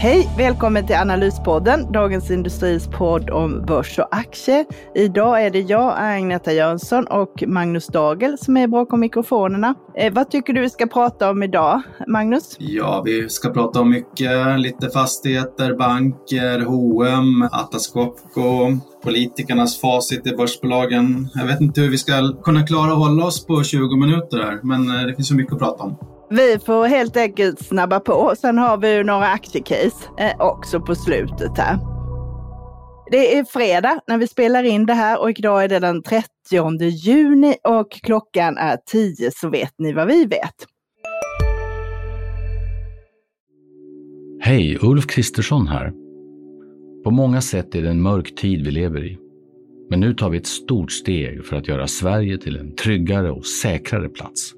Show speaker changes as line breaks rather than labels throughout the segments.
Hej! Välkommen till Analyspodden, Dagens Industris podd om börs och aktier. Idag är det jag, Agneta Jönsson och Magnus Dagel som är bakom mikrofonerna. Eh, vad tycker du vi ska prata om idag, Magnus?
Ja, vi ska prata om mycket. Lite fastigheter, banker, H&M, Atlas Copco, politikernas facit i börsbolagen. Jag vet inte hur vi ska kunna klara att hålla oss på 20 minuter här, men eh, det finns så mycket att prata om.
Vi får helt enkelt snabba på. Sen har vi ju några aktiecase eh, också på slutet här. Det är fredag när vi spelar in det här och idag är det den 30 juni och klockan är 10 så vet ni vad vi vet.
Hej, Ulf Kristersson här. På många sätt är det en mörk tid vi lever i. Men nu tar vi ett stort steg för att göra Sverige till en tryggare och säkrare plats.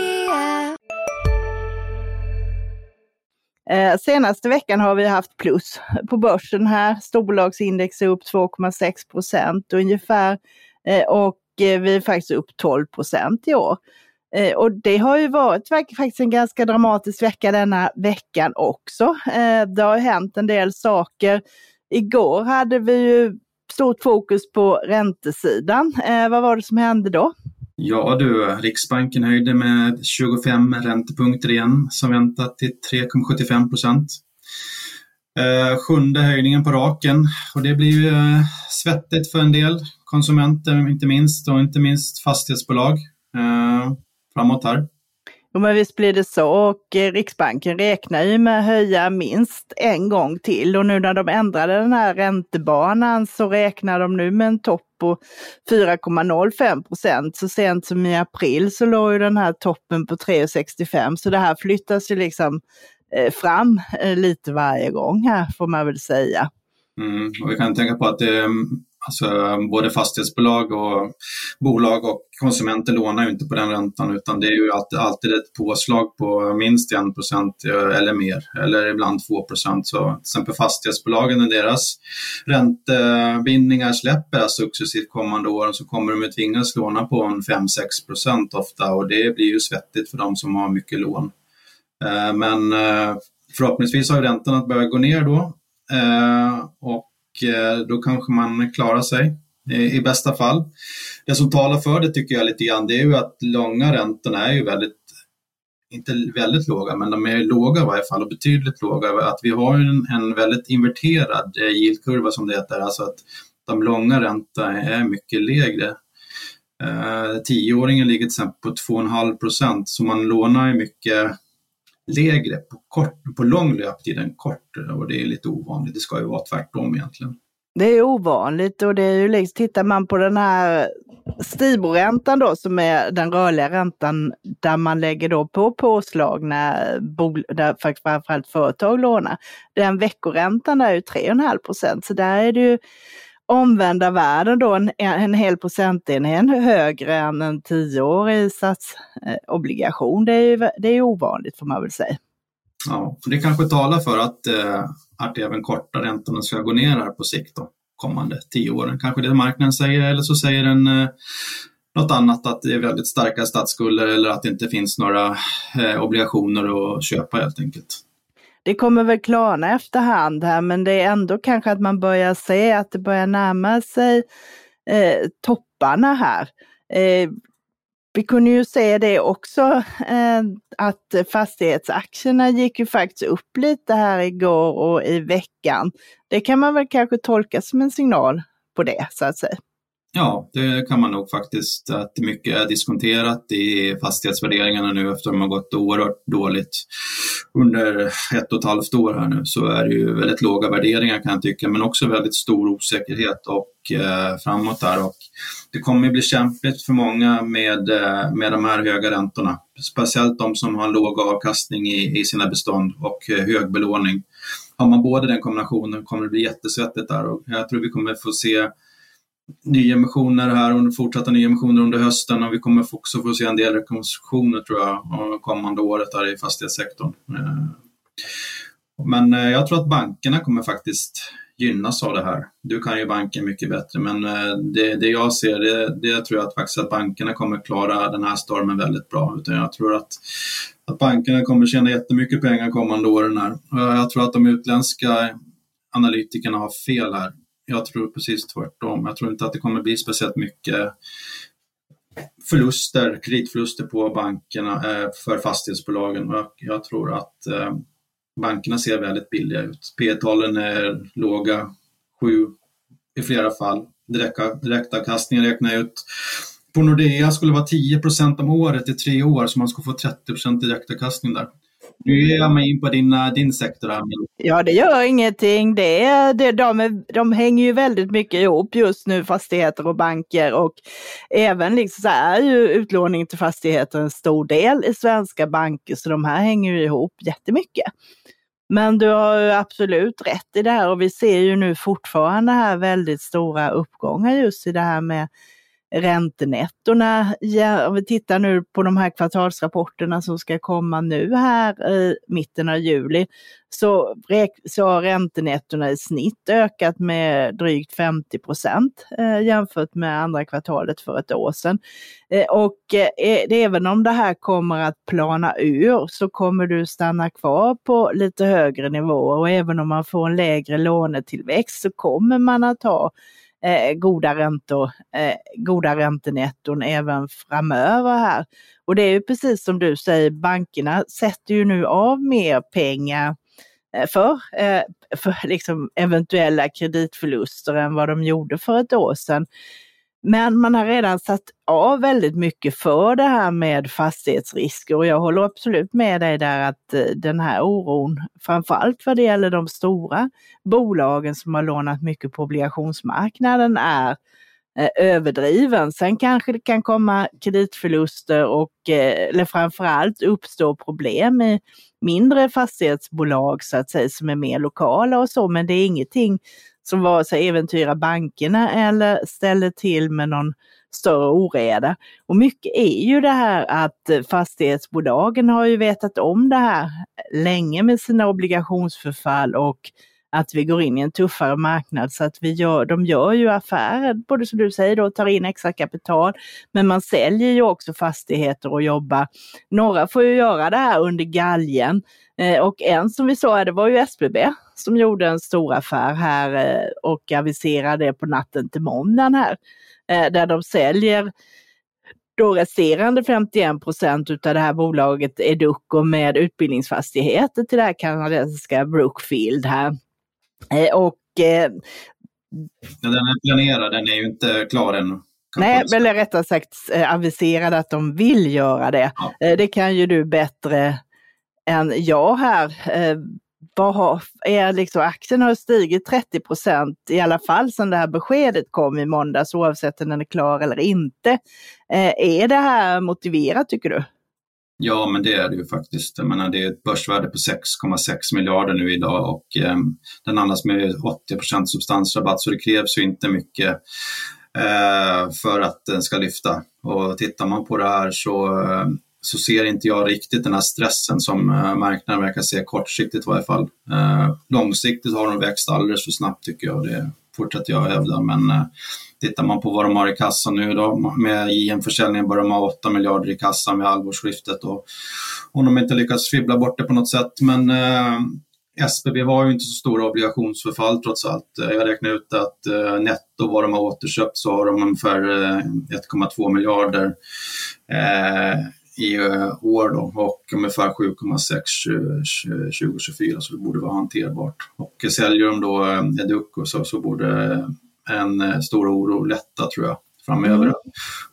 Eh, senaste veckan har vi haft plus på börsen här. Storbolagsindex är upp 2,6 procent ungefär eh, och eh, vi är faktiskt upp 12 procent i år. Eh, och det har ju varit faktiskt en ganska dramatisk vecka denna veckan också. Eh, det har hänt en del saker. Igår hade vi ju stort fokus på räntesidan. Vad var det som hände då?
Ja du, Riksbanken höjde med 25 räntepunkter igen som väntat till 3,75 procent. Eh, sjunde höjningen på raken och det blir ju eh, svettigt för en del konsumenter inte minst och inte minst fastighetsbolag eh, framåt här.
Jo, men visst blir det så och eh, Riksbanken räknar ju med att höja minst en gång till och nu när de ändrade den här räntebanan så räknar de nu med en topp på 4,05 procent. Så sent som i april så låg ju den här toppen på 3,65 så det här flyttas ju liksom eh, fram eh, lite varje gång här får man väl säga.
Mm, och vi kan tänka på att det Alltså både fastighetsbolag och bolag och konsumenter lånar ju inte på den räntan utan det är ju alltid ett påslag på minst 1 eh, eller mer eller ibland 2 Så till exempel fastighetsbolagen när deras räntebindningar släpper successivt kommande åren så kommer de att tvingas låna på en 5-6% ofta och det blir ju svettigt för de som har mycket lån. Eh, men eh, förhoppningsvis har räntan börjat gå ner då och Eh, då kanske man klarar sig eh, i bästa fall. Det som talar för det tycker jag lite grann, det är ju att långa räntorna är ju väldigt, inte väldigt låga, men de är låga i varje fall och betydligt låga. Att vi har en, en väldigt inverterad eh, yieldkurva som det heter, alltså att de långa räntorna är mycket lägre. Eh, tioåringen ligger till exempel på 2,5 procent, så man lånar ju mycket lägre på, kort, på lång löptid än kort och det är lite ovanligt. Det ska ju vara tvärtom egentligen.
Det är ovanligt och det är ju liksom, tittar man på den här Stiboräntan då som är den rörliga räntan där man lägger då på påslag när där framförallt företag lånar. Den veckoräntan där är ju 3,5 procent så där är det ju omvända världen då en, en hel procentenhet högre än en tioårig statsobligation. Eh, det är ju det är ovanligt får man väl säga.
Ja, det kanske talar för att, eh, att även korta räntorna ska gå ner här på sikt då, kommande tio åren. Kanske det marknaden säger eller så säger den eh, något annat, att det är väldigt starka statsskulder eller att det inte finns några eh, obligationer att köpa helt enkelt
det kommer väl klarna efterhand här men det är ändå kanske att man börjar se att det börjar närma sig eh, topparna här. Eh, vi kunde ju se det också eh, att fastighetsaktierna gick ju faktiskt upp lite här igår och i veckan. Det kan man väl kanske tolka som en signal på det så att säga.
Ja, det kan man nog faktiskt. Att mycket är diskonterat i fastighetsvärderingarna nu efter att de har gått oerhört dåligt under ett och ett halvt år här nu så är det ju väldigt låga värderingar kan jag tycka, men också väldigt stor osäkerhet och eh, framåt där. Och det kommer bli kämpigt för många med, eh, med de här höga räntorna. Speciellt de som har låg avkastning i, i sina bestånd och eh, hög belåning. Har man både den kombinationen kommer det bli jättesvettigt där och jag tror vi kommer få se nyemissioner här, fortsatta nyemissioner under hösten och vi kommer också få se en del rekonstruktioner tror jag kommande året här i fastighetssektorn. Eh, men eh, jag tror att bankerna kommer faktiskt gynnas av det här. Du kan ju banken mycket bättre, men eh, det, det jag ser, det, det tror jag att faktiskt att bankerna kommer klara den här stormen väldigt bra. Utan jag tror att, att bankerna kommer tjäna jättemycket pengar kommande åren här. Jag tror att de utländska analytikerna har fel här. Jag tror precis tvärtom. Jag tror inte att det kommer bli speciellt mycket förluster, kreditförluster på bankerna eh, för fastighetsbolagen. Jag tror att eh, bankerna ser väldigt billiga ut. P-talen är låga, sju i flera fall. Direktavkastningen räknar jag ut. På Nordea skulle det vara 10% om året i tre år, så man skulle få 30% direktavkastning där. Nu ger jag mig in på din, eh, din sektor här.
Ja, det gör ingenting. Det är, det, de, är, de hänger ju väldigt mycket ihop just nu, fastigheter och banker. Och även liksom så är ju utlåning till fastigheter en stor del i svenska banker, så de här hänger ju ihop jättemycket. Men du har ju absolut rätt i det här och vi ser ju nu fortfarande här väldigt stora uppgångar just i det här med räntenettorna, ja, om vi tittar nu på de här kvartalsrapporterna som ska komma nu här i mitten av juli, så, så har räntenettorna i snitt ökat med drygt 50 procent eh, jämfört med andra kvartalet för ett år sedan. Eh, och eh, även om det här kommer att plana ur så kommer du stanna kvar på lite högre nivåer och även om man får en lägre lånetillväxt så kommer man att ha eh, goda räntor, eh, goda räntenetton även framöver här. Och det är ju precis som du säger, bankerna sätter ju nu av mer pengar eh, för, eh, för liksom eventuella kreditförluster än vad de gjorde för ett år sedan. Men man har redan satt av väldigt mycket för det här med fastighetsrisker och jag håller absolut med dig där att eh, den här oron, framförallt vad det gäller de stora bolagen som har lånat mycket på obligationsmarknaden är eh, överdriven. Sen kanske det kan komma kreditförluster och eh, eller framförallt uppstå problem i mindre fastighetsbolag så att säga som är mer lokala och så, men det är ingenting som vare sig äventyrar bankerna eller ställer till med någon större oreda. Och mycket är ju det här att eh, fastighetsbolagen har ju vetat om det här länge med sina obligationsförfall och att vi går in i en tuffare marknad så att vi gör, de gör ju affärer, både som du säger då, tar in extra kapital, men man säljer ju också fastigheter och jobbar. Några får ju göra det här under galgen eh, och en som vi sa, det var ju SBB som gjorde en stor affär här eh, och aviserade på natten till måndagen här, eh, där de säljer då resterande 51 procent av det här bolaget Educo med utbildningsfastigheter till det här kanadensiska Brookfield här. Eh, och
Ja, den är planerad, den är ju inte klar ännu.
Nej, eller rättare sagt aviserad att de vill göra det. Ja. Det kan ju du bättre än jag här vad har, är liksom, aktien har stigit 30 procent i alla fall sedan det här beskedet kom i måndags oavsett om den är klar eller inte. Eh, är det här motiverat tycker du?
Ja, men det är det ju faktiskt. Jag menar, det är ett börsvärde på 6,6 miljarder nu idag och eh, den handlas med 80 substansrabatt så det krävs ju inte mycket eh, för att den ska lyfta. Och tittar man på det här så eh, så ser inte jag riktigt den här stressen som eh, marknaden verkar se kortsiktigt i varje fall. Eh, långsiktigt har de växt alldeles för snabbt tycker jag. och Det fortsätter jag hävda. Men eh, tittar man på vad de har i kassan nu då, med JM-försäljningen bör de ha 8 miljarder i kassan vid halvårsskiftet. Och, om de inte lyckas fibbla bort det på något sätt. Men eh, SBB har ju inte så stora obligationsförfall trots allt. Eh, jag räknar ut att eh, netto vad de har återköpt så har de ungefär eh, 1,2 miljarder eh, i eh, år då, och ungefär 7,6 2024 så det borde vara hanterbart. Och säljer de då eh, Educo så, så borde eh, en eh, stor oro lätta tror jag framöver. Mm.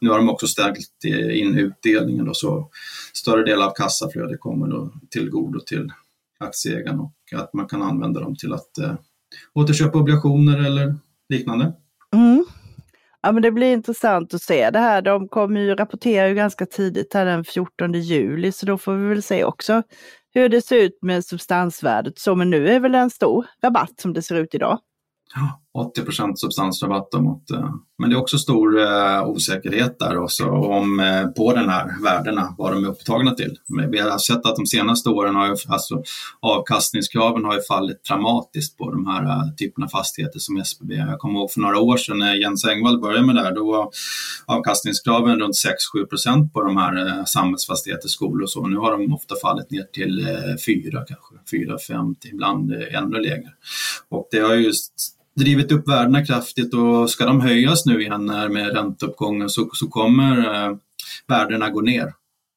Nu har de också stärkt in utdelningen då, så större del av kassaflödet kommer då till godo till aktieägarna och att man kan använda dem till att eh, återköpa obligationer eller liknande.
Mm. Ja, men det blir intressant att se det här. De kommer ju rapportera ju ganska tidigt här den 14 juli, så då får vi väl se också hur det ser ut med substansvärdet. Så, men nu är väl en stor rabatt som det ser ut idag.
80 substansrabatt mot, eh, men det är också stor eh, osäkerhet där också om, eh, på den här värdena, vad de är upptagna till. Vi har sett att de senaste åren har ju, alltså, avkastningskraven har ju fallit dramatiskt på de här typerna av fastigheter som SBB. Jag kommer ihåg för några år sedan när Jens Engvall började med det här, då var avkastningskraven runt 6-7 procent på de här samhällsfastigheter, skolor och så. Nu har de ofta fallit ner till 4 kanske, 4-5, ibland ännu lägre. Och det har just drivit upp värdena kraftigt och ska de höjas nu igen med ränteuppgången så, så kommer eh, värdena gå ner.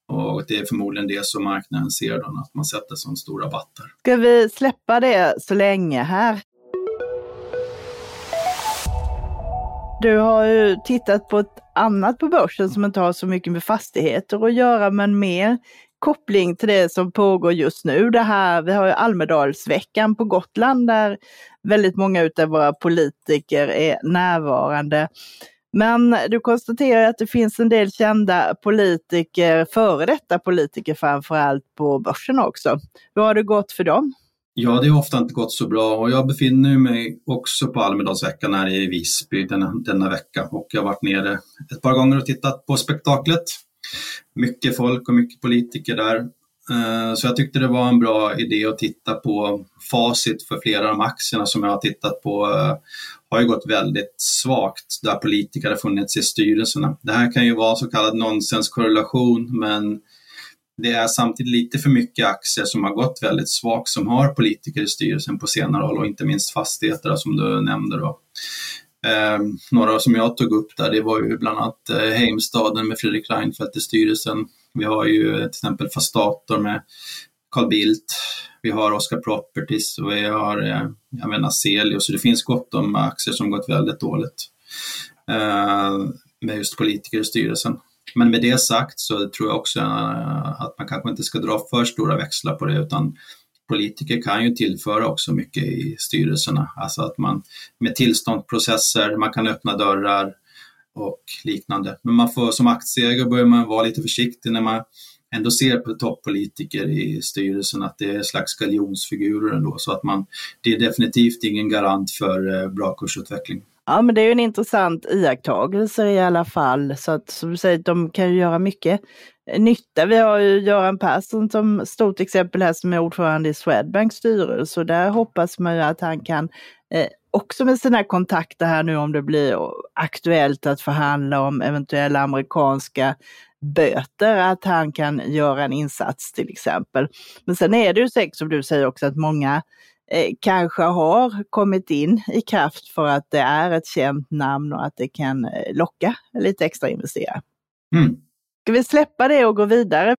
Och det är förmodligen det som marknaden ser då, att man sätter sån stora rabatter.
Ska vi släppa det så länge här? Du har ju tittat på ett annat på börsen som inte har så mycket med fastigheter att göra, men mer koppling till det som pågår just nu. Det här, vi har ju Almedalsveckan på Gotland där väldigt många av våra politiker är närvarande. Men du konstaterar att det finns en del kända politiker, före detta politiker framförallt på börsen också. Hur har det gått för dem?
Ja, det har ofta inte gått så bra och jag befinner mig också på Almedalsveckan här i Visby denna, denna vecka och jag har varit nere ett par gånger och tittat på spektaklet. Mycket folk och mycket politiker där eh, så jag tyckte det var en bra idé att titta på facit för flera av de aktierna som jag har tittat på eh, har ju gått väldigt svagt där politiker har funnits i styrelserna. Det här kan ju vara så kallad nonsenskorrelation men det är samtidigt lite för mycket aktier som har gått väldigt svagt som har politiker i styrelsen på senare år och inte minst fastigheter som du nämnde. Då. Eh, några som jag tog upp där, det var ju bland annat eh, Heimstaden med Fredrik Reinfeldt i styrelsen, vi har ju till exempel Fastator med Carl Bildt. Vi har Oscar Properties och vi har eh, jag menar, Celius. Så det finns gott om aktier som gått väldigt dåligt eh, med just politiker i styrelsen. Men med det sagt så tror jag också eh, att man kanske inte ska dra för stora växlar på det utan politiker kan ju tillföra också mycket i styrelserna. Alltså att man med tillståndsprocesser, man kan öppna dörrar, och liknande. Men man får, som aktieägare börjar man vara lite försiktig när man ändå ser på toppolitiker i styrelsen att det är en slags galjonsfigurer ändå. Så att man, det är definitivt ingen garant för eh, bra kursutveckling.
Ja, men det är ju en intressant iakttagelse i alla fall. Så att som du säger, de kan ju göra mycket nytta. Vi har ju Göran Persson som stort exempel här som är ordförande i Swedbanks styrelse och där hoppas man ju att han kan eh, också med sina kontakter här nu om det blir aktuellt att förhandla om eventuella amerikanska böter, att han kan göra en insats till exempel. Men sen är det ju säkert som du säger också att många kanske har kommit in i kraft för att det är ett känt namn och att det kan eh, locka lite extra investerare. Mm. Ska vi släppa det och gå vidare?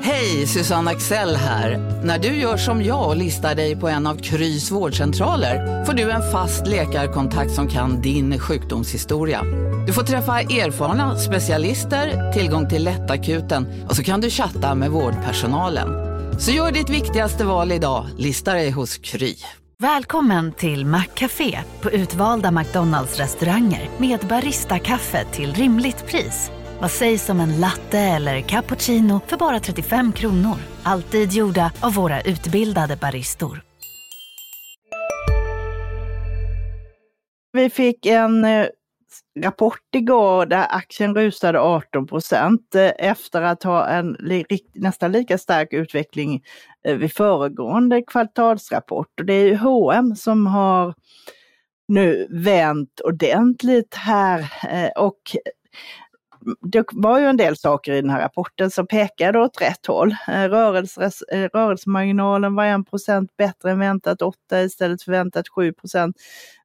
Hej, Susanne Axel här. När du gör som jag och listar dig på en av Krys vårdcentraler får du en fast läkarkontakt som kan din sjukdomshistoria. Du får träffa erfarna specialister, tillgång till lättakuten och så kan du chatta med vårdpersonalen. Så gör ditt viktigaste val idag, lista dig hos Kry.
Välkommen till Maccafé på utvalda McDonalds restauranger med Baristakaffe till rimligt pris. Vad sägs om en latte eller cappuccino för bara 35 kronor? Alltid gjorda av våra utbildade baristor.
Vi fick en eh, rapport igår där aktien rusade 18 procent eh, efter att ha en nästan lika stark utveckling eh, vid föregående kvartalsrapport. Och det är ju H&M som har nu vänt ordentligt här eh, och det var ju en del saker i den här rapporten som pekade åt rätt håll. Eh, Rörelses, eh, rörelsemarginalen var en procent bättre än väntat, 8 istället för väntat 7 procent.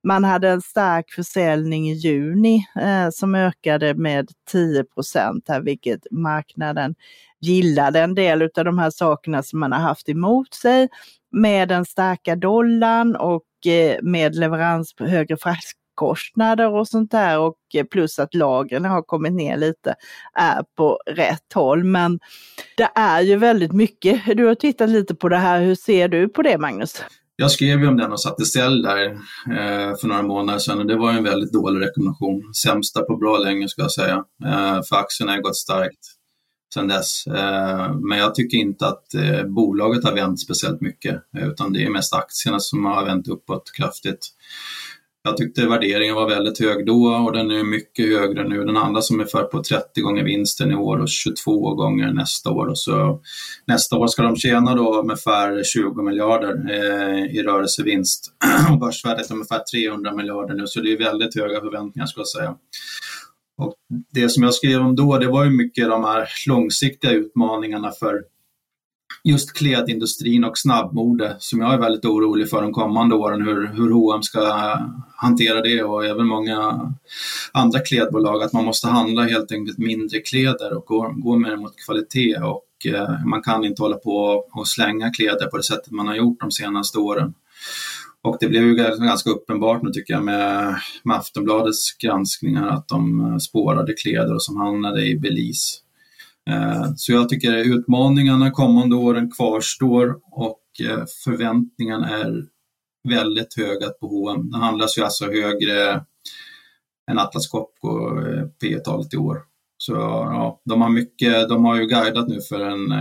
Man hade en stark försäljning i juni eh, som ökade med 10 procent, vilket marknaden gillade. En del av de här sakerna som man har haft emot sig med den starka dollarn och eh, med leverans på högre fraktkostnader och sånt där och eh, plus att lagren har kommit ner lite är på rätt håll. Men det är ju väldigt mycket. Du har tittat lite på det här. Hur ser du på det Magnus?
Jag skrev ju om den och satte ställ där eh, för några månader sedan och det var en väldigt dålig rekommendation. Sämsta på bra länge ska jag säga. Eh, för aktierna har gått starkt sedan dess. Eh, men jag tycker inte att eh, bolaget har vänt speciellt mycket utan det är mest aktierna som har vänt uppåt kraftigt. Jag tyckte värderingen var väldigt hög då och den är mycket högre nu. Den andra som är för på 30 gånger vinsten i år och 22 gånger nästa år. Och så nästa år ska de tjäna då ungefär 20 miljarder eh, i rörelsevinst och börsvärdet är ungefär 300 miljarder nu. Så det är väldigt höga förväntningar ska jag säga. Och det som jag skrev om då, det var ju mycket de här långsiktiga utmaningarna för just klädindustrin och snabbmode som jag är väldigt orolig för de kommande åren, hur, hur H&M ska hantera det och även många andra klädbolag, att man måste handla helt enkelt mindre kläder och gå, gå mer mot kvalitet och eh, man kan inte hålla på och slänga kläder på det sättet man har gjort de senaste åren. Och det blev ju ganska uppenbart nu tycker jag med, med Aftonbladets granskningar att de eh, spårade kläder och som hamnade i Belize. Eh, så jag tycker utmaningarna kommande åren kvarstår och eh, förväntningarna är väldigt höga på H&M. Det handlas ju alltså högre än Atlas Copco eh, P talet i år. Så ja, de har mycket, de har ju guidat nu för en,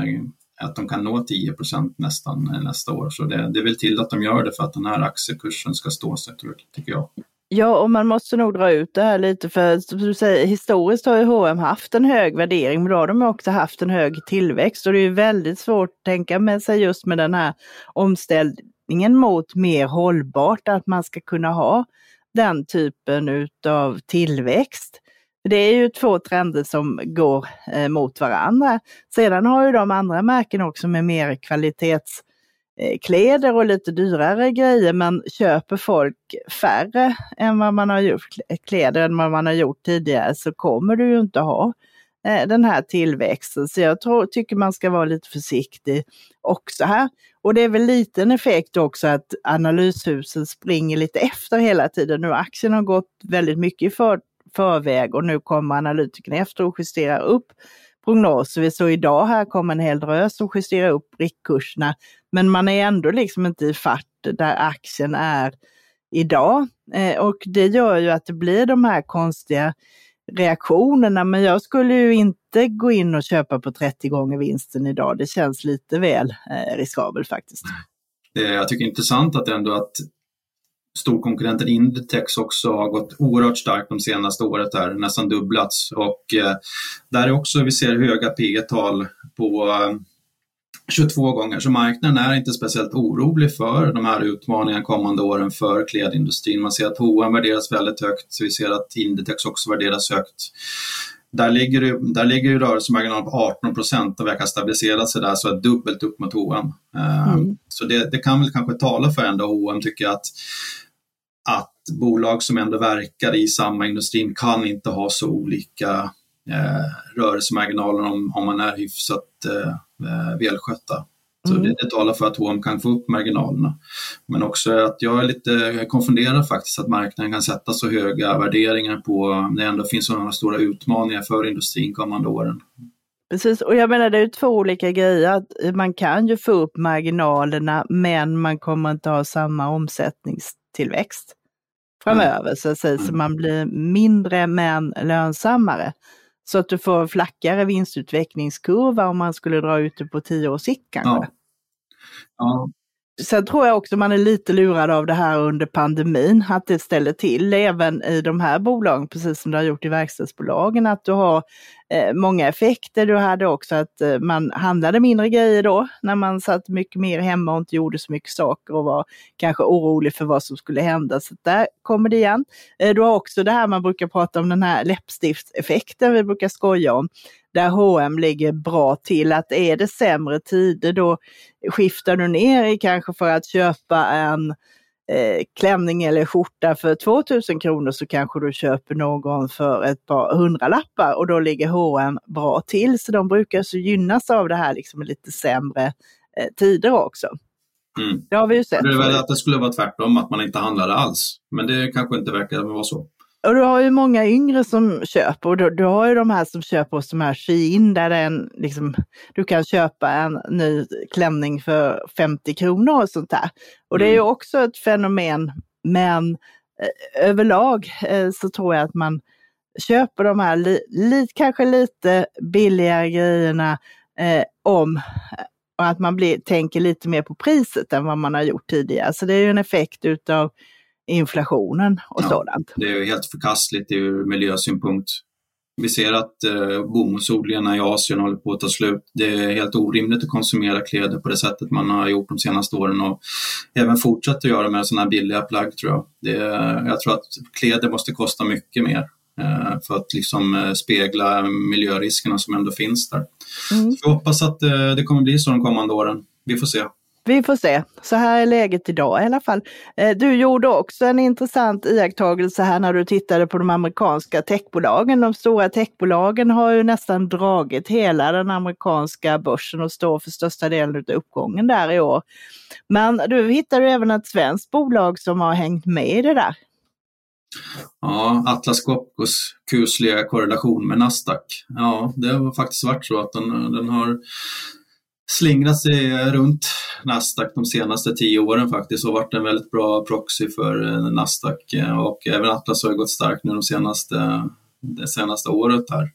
att de kan nå 10 nästan nästa år. Så det, det vill till att de gör det för att den här aktiekursen ska stå sig, tycker jag.
Ja, och man måste nog dra ut det här lite för som du säger, historiskt har ju H&M haft en hög värdering, men då har de också haft en hög tillväxt och det är väldigt svårt att tänka med sig just med den här omställningen mot mer hållbart, att man ska kunna ha den typen utav tillväxt. Det är ju två trender som går eh, mot varandra. Sedan har ju de andra märken också med mer kvalitets Eh, kläder och lite dyrare grejer men köper folk färre än vad man har gjort, kläder än vad man har gjort tidigare så kommer du ju inte ha eh, den här tillväxten. Så jag tror, tycker man ska vara lite försiktig också här. Och det är väl liten effekt också att analyshusen springer lite efter hela tiden. Nu aktien har gått väldigt mycket i för, förväg och nu kommer analytikerna efter och justerar upp prognoser. Vi såg idag här kom en hel drös som justerar upp riktkurserna. Men man är ändå liksom inte i fatt där aktien är idag. Eh, och det gör ju att det blir de här konstiga reaktionerna. Men jag skulle ju inte gå in och köpa på 30 gånger vinsten idag. Det känns lite väl eh, riskabelt faktiskt.
Jag tycker det är intressant att ändå att storkonkurrenten Inditex också har gått oerhört starkt de senaste året här, nästan dubblats. Och eh, där är också vi ser höga P tal på eh, 22 gånger, så marknaden är inte speciellt orolig för de här utmaningarna kommande åren för klädindustrin. Man ser att H&M värderas väldigt högt, så vi ser att Inditex också värderas högt. Där ligger, det, där ligger ju rörelsemarginalen på 18 procent och verkar stabilisera sig där, så är dubbelt upp mot H&M. Mm. Så det, det, kan väl kanske tala för ändå H&M tycker jag att att bolag som ändå verkar i samma industrin kan inte ha så olika eh, rörelsemarginaler om, om man är hyfsat eh, eh välskötta. Så mm. det, det talar för att H&M kan få upp marginalerna. Men också att jag är lite konfunderad faktiskt att marknaden kan sätta så höga värderingar på när det ändå finns sådana stora utmaningar för industrin kommande åren.
Precis, och jag menar det är två olika grejer. Man kan ju få upp marginalerna men man kommer inte ha samma omsättningstillväxt framöver så att säga, så mm. man blir mindre men lönsammare. Så att du får flackare vinstutvecklingskurva om man skulle dra ut det på tio års sikt kanske.
Ja. ja.
Sen tror jag också man är lite lurad av det här under pandemin, att det ställer till även i de här bolagen, precis som det har gjort i verkstadsbolagen, att du har eh, många effekter. Du hade också att eh, man handlade mindre grejer då, när man satt mycket mer hemma och inte gjorde så mycket saker och var kanske orolig för vad som skulle hända. Så där kommer det igen. Eh, du har också det här man brukar prata om, den här läppstiftseffekten vi brukar skoja om där H&M ligger bra till. Att är det sämre tider då skiftar du ner i kanske för att köpa en eh, klänning eller skjorta för 2000 kronor så kanske du köper någon för ett par hundralappar och då ligger H&M bra till. Så de brukar så gynnas av det här liksom lite sämre eh, tider också.
Mm.
Det har vi ju sett.
Det är väl att det skulle vara tvärtom, att man inte handlade alls. Men det kanske inte verkar vara så.
Och du har ju många yngre som köper och du, du har ju de här som köper hos de här Shein där en, liksom, du kan köpa en ny klänning för 50 kronor och sånt där. Och det är ju mm. också ett fenomen, men eh, överlag eh, så tror jag att man köper de här li, li, kanske lite billigare grejerna eh, om och att man blir, tänker lite mer på priset än vad man har gjort tidigare. Så det är ju en effekt utav inflationen och ja, sådant.
Det är helt förkastligt ur miljösynpunkt. Vi ser att eh, bomullsodlingarna i Asien håller på att ta slut. Det är helt orimligt att konsumera kläder på det sättet man har gjort de senaste åren och även fortsätter göra med sådana här billiga plagg tror jag. Det, jag tror att kläder måste kosta mycket mer eh, för att liksom eh, spegla miljöriskerna som ändå finns där. Mm. Så vi hoppas att eh, det kommer bli så de kommande åren. Vi får se.
Vi får se. Så här är läget idag i alla fall. Eh, du gjorde också en intressant iakttagelse här när du tittade på de amerikanska techbolagen. De stora techbolagen har ju nästan dragit hela den amerikanska börsen och står för största delen av uppgången där i år. Men du hittade även ett svenskt bolag som har hängt med i det där.
Ja, Atlas Copcos kusliga korrelation med Nasdaq. Ja, det har faktiskt varit så att den, den har slingrat sig runt Nasdaq de senaste tio åren faktiskt och varit en väldigt bra proxy för eh, Nasdaq eh, och även Atlas har gått starkt nu de senaste, det senaste året här.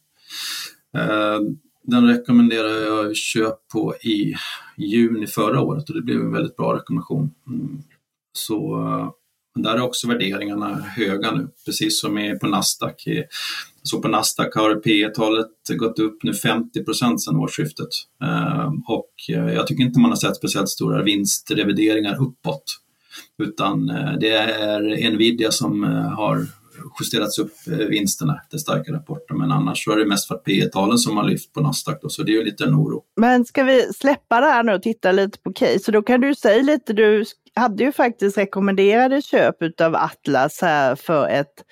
Eh, den rekommenderar jag köp på i juni förra året och det blev en väldigt bra rekommendation. Mm. Så men där är också värderingarna höga nu, precis som är på Nasdaq. Så på Nasdaq har P talet gått upp nu 50 procent sedan årsskiftet. Eh, och eh, jag tycker inte man har sett speciellt stora vinstrevideringar uppåt. Utan eh, det är Nvidia som har justerats upp vinsterna efter starka rapporter. Men annars så är det mest för att P talen som har lyft på Nasdaq. Då, så det är ju lite en oro.
Men ska vi släppa det här nu och titta lite på case? Så då kan du säga lite, du hade ju faktiskt rekommenderade köp av Atlas här för ett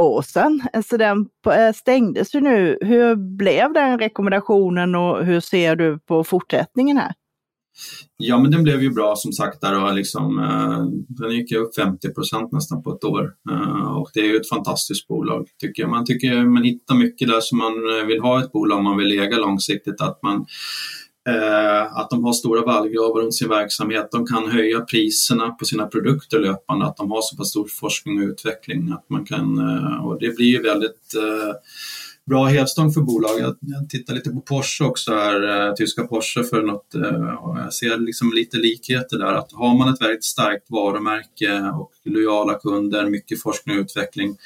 år sedan. Så den eh, stängdes ju nu. Hur blev den rekommendationen och hur ser du på fortsättningen här?
Ja, men den blev ju bra som sagt. Där och liksom, eh, den gick ju upp 50 procent nästan på ett år. Eh, och det är ju ett fantastiskt bolag tycker jag. Man tycker man hittar mycket där som man vill ha ett bolag om man vill äga långsiktigt. Att man Eh, att de har stora vallgravar runt sin verksamhet. De kan höja priserna på sina produkter löpande, att de har så pass stor forskning och utveckling. Att man kan, eh, och det blir ju väldigt eh, bra hävstång för bolag. Jag tittar lite på Porsche också här, eh, tyska Porsche för något, eh, och jag ser liksom lite likheter där. Att har man ett väldigt starkt varumärke och lojala kunder, mycket forskning och utveckling,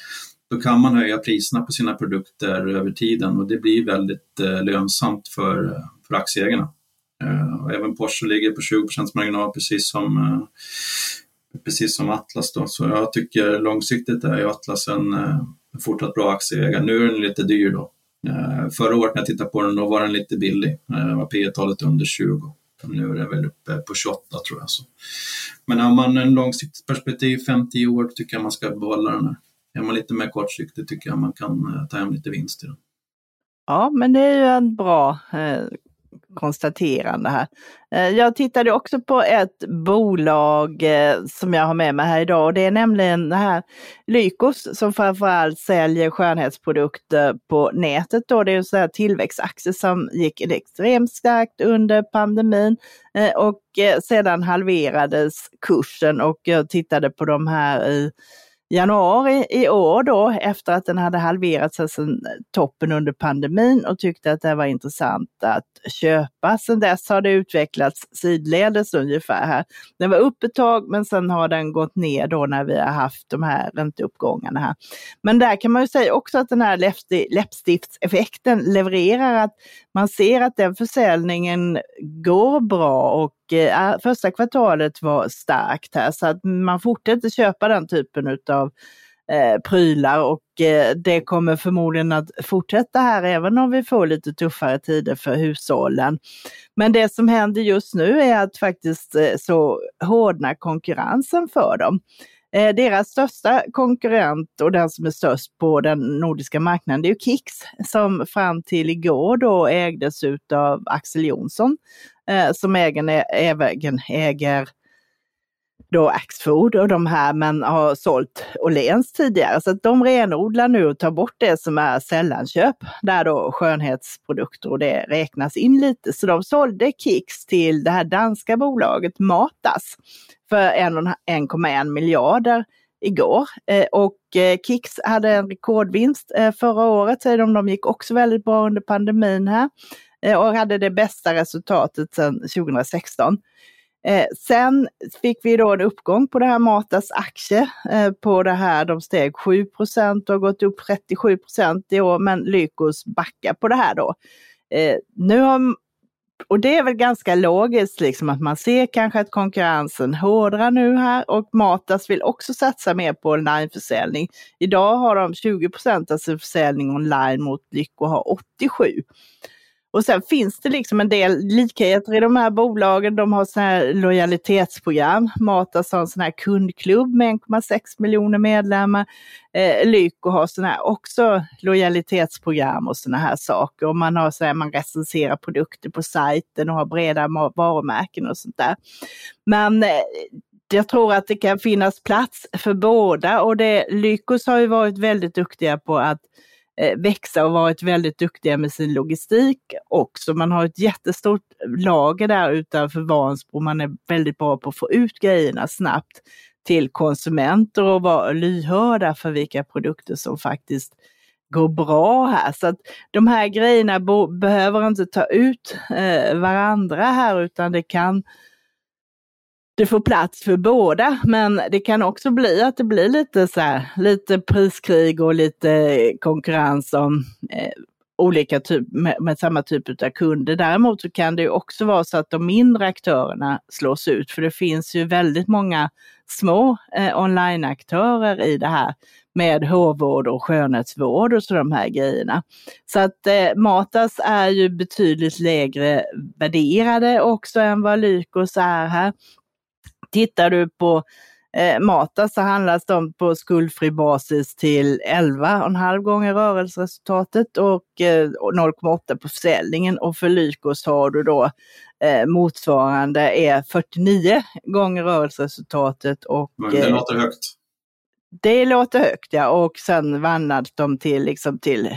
då kan man höja priserna på sina produkter över tiden och det blir väldigt eh, lönsamt för för aktieägarna. Eh, även Porsche ligger på 20 marginal precis som, eh, precis som Atlas. Då. Så jag tycker långsiktigt är ju Atlas en, eh, fortsatt bra aktieägare. Nu är den lite dyr då. Eh, förra året när jag tittade på den då var den lite billig. Det var P talet under 20. Nu är den väl uppe på 28 tror jag. Så. Men har man en långsiktigt perspektiv, 50 år, tycker jag man ska behålla den här. Är man lite mer kortsiktig tycker jag man kan eh, ta hem lite vinst i den.
Ja, men det är ju en bra eh, konstaterande här. Eh, jag tittade också på ett bolag eh, som jag har med mig här idag och det är nämligen det här Lykos som framförallt säljer skönhetsprodukter på nätet. Då. Det är en sån här tillväxtaktie som gick extremt starkt under pandemin eh, och sedan halverades kursen och jag tittade på de här i januari i år då, efter att den hade halverats sedan toppen under pandemin och tyckte att det var intressant att köpa. Sedan dess har det utvecklats sidledes ungefär här. Den var upp ett tag men sen har den gått ner då när vi har haft de här ränteuppgångarna här. Men där kan man ju säga också att den här läppstiftseffekten levererar att man ser att den försäljningen går bra och eh, äh, första kvartalet var starkt här så att man fortsätter köpa den typen utav eh, prylar och eh, det kommer förmodligen att fortsätta här även om vi får lite tuffare tider för hushållen. Men det som händer just nu är att faktiskt eh, så hårdnar konkurrensen för dem. Eh, deras största konkurrent och den som är störst på den nordiska marknaden det är Kicks som fram till igår då ägdes av Axel Jonsson eh, som äger, även äger då Axfood och de här men har sålt Åhléns tidigare. Så att de renodlar nu och tar bort det som är sällanköp, där då skönhetsprodukter och det räknas in lite. Så de sålde Kicks till det här danska bolaget Matas för 1,1 miljarder igår. Eh, och eh, Kicks hade en rekordvinst eh, förra året, säger de. De gick också väldigt bra under pandemin här och hade det bästa resultatet sedan 2016. Sen fick vi då en uppgång på det här Matas aktie på det här. De steg 7 procent och har gått upp 37 procent i år, men Lykos backar på det här då. Nu har, och det är väl ganska logiskt liksom att man ser kanske att konkurrensen hårdrar nu här och Matas vill också satsa mer på onlineförsäljning. Idag har de 20 procent av sin försäljning online mot Lyko har 87. Och sen finns det liksom en del likheter i de här bolagen. De har sådana här lojalitetsprogram. Matas har en sån här kundklubb med 1,6 miljoner medlemmar. Eh, Lyko har sådana här också lojalitetsprogram och sådana här saker. Och man har så här, man recenserar produkter på sajten och har breda varumärken och sånt där. Men eh, jag tror att det kan finnas plats för båda och det, Lykos har ju varit väldigt duktiga på att Eh, Eh, växa och varit väldigt duktiga med sin logistik också. Man har ett jättestort lager där utanför Vansbro. Man är väldigt bra på att få ut grejerna snabbt till konsumenter och vara lyhörda för vilka produkter som faktiskt går bra här. Så att de här grejerna behöver inte ta ut eh, varandra här utan det kan det får plats för båda, men det kan också bli att det blir lite så här, lite priskrig och lite konkurrens om eh, olika typ, med, med, samma typ av kunder. Däremot så kan det också vara så att de mindre aktörerna slås ut, för det finns ju väldigt många små eh, onlineaktörer i det här med hårvård och skönhetsvård och så de här grejerna. Så att eh, Matas är ju betydligt lägre värderade också än vad Lykos är här. Tittar du på eh, Mata så handlas de på skuldfri basis till 11,5 gånger rörelseresultatet och eh, 0,8 på försäljningen. Och för Lykos har du då eh, motsvarande är 49 gånger rörelseresultatet. Och,
det eh, låter högt.
Det låter högt ja och sen vandras de till, liksom, till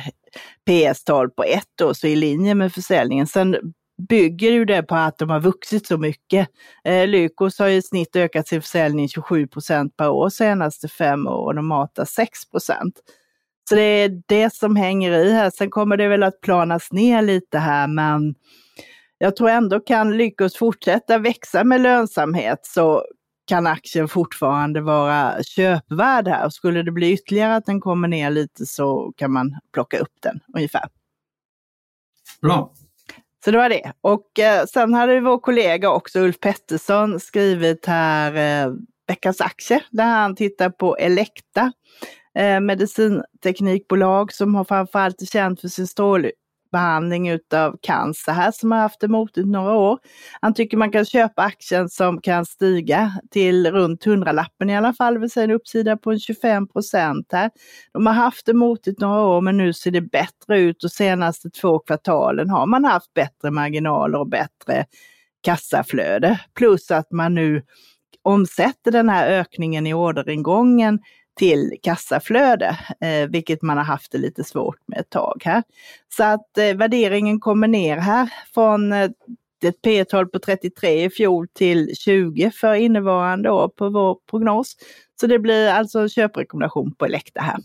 PS-tal på ett år, så i linje med försäljningen. Sen bygger ju det på att de har vuxit så mycket. Eh, Lykos har i snitt ökat sin försäljning 27 procent per år senaste fem åren och de matar 6 procent. Så det är det som hänger i här. Sen kommer det väl att planas ner lite här men jag tror ändå kan Lykos fortsätta växa med lönsamhet så kan aktien fortfarande vara köpvärd här. Och skulle det bli ytterligare att den kommer ner lite så kan man plocka upp den ungefär.
Bra.
Så det var det. Och eh, sen hade vår kollega också Ulf Pettersson skrivit här eh, veckans aktie där han tittar på Elekta, eh, medicinteknikbolag som har framförallt är känt för sin strål behandling utav cancer här som har haft det motigt några år. Han tycker man kan köpa aktien som kan stiga till runt 100-lappen i alla fall, det vill säga en uppsida på 25 procent här. De har haft det motigt några år men nu ser det bättre ut och senaste två kvartalen har man haft bättre marginaler och bättre kassaflöde. Plus att man nu omsätter den här ökningen i orderingången till kassaflöde, eh, vilket man har haft det lite svårt med ett tag här. Så att eh, värderingen kommer ner här från eh, ett P tal på 33 i fjol till 20 för innevarande år på vår prognos. Så det blir alltså en köprekommendation på Elekta här.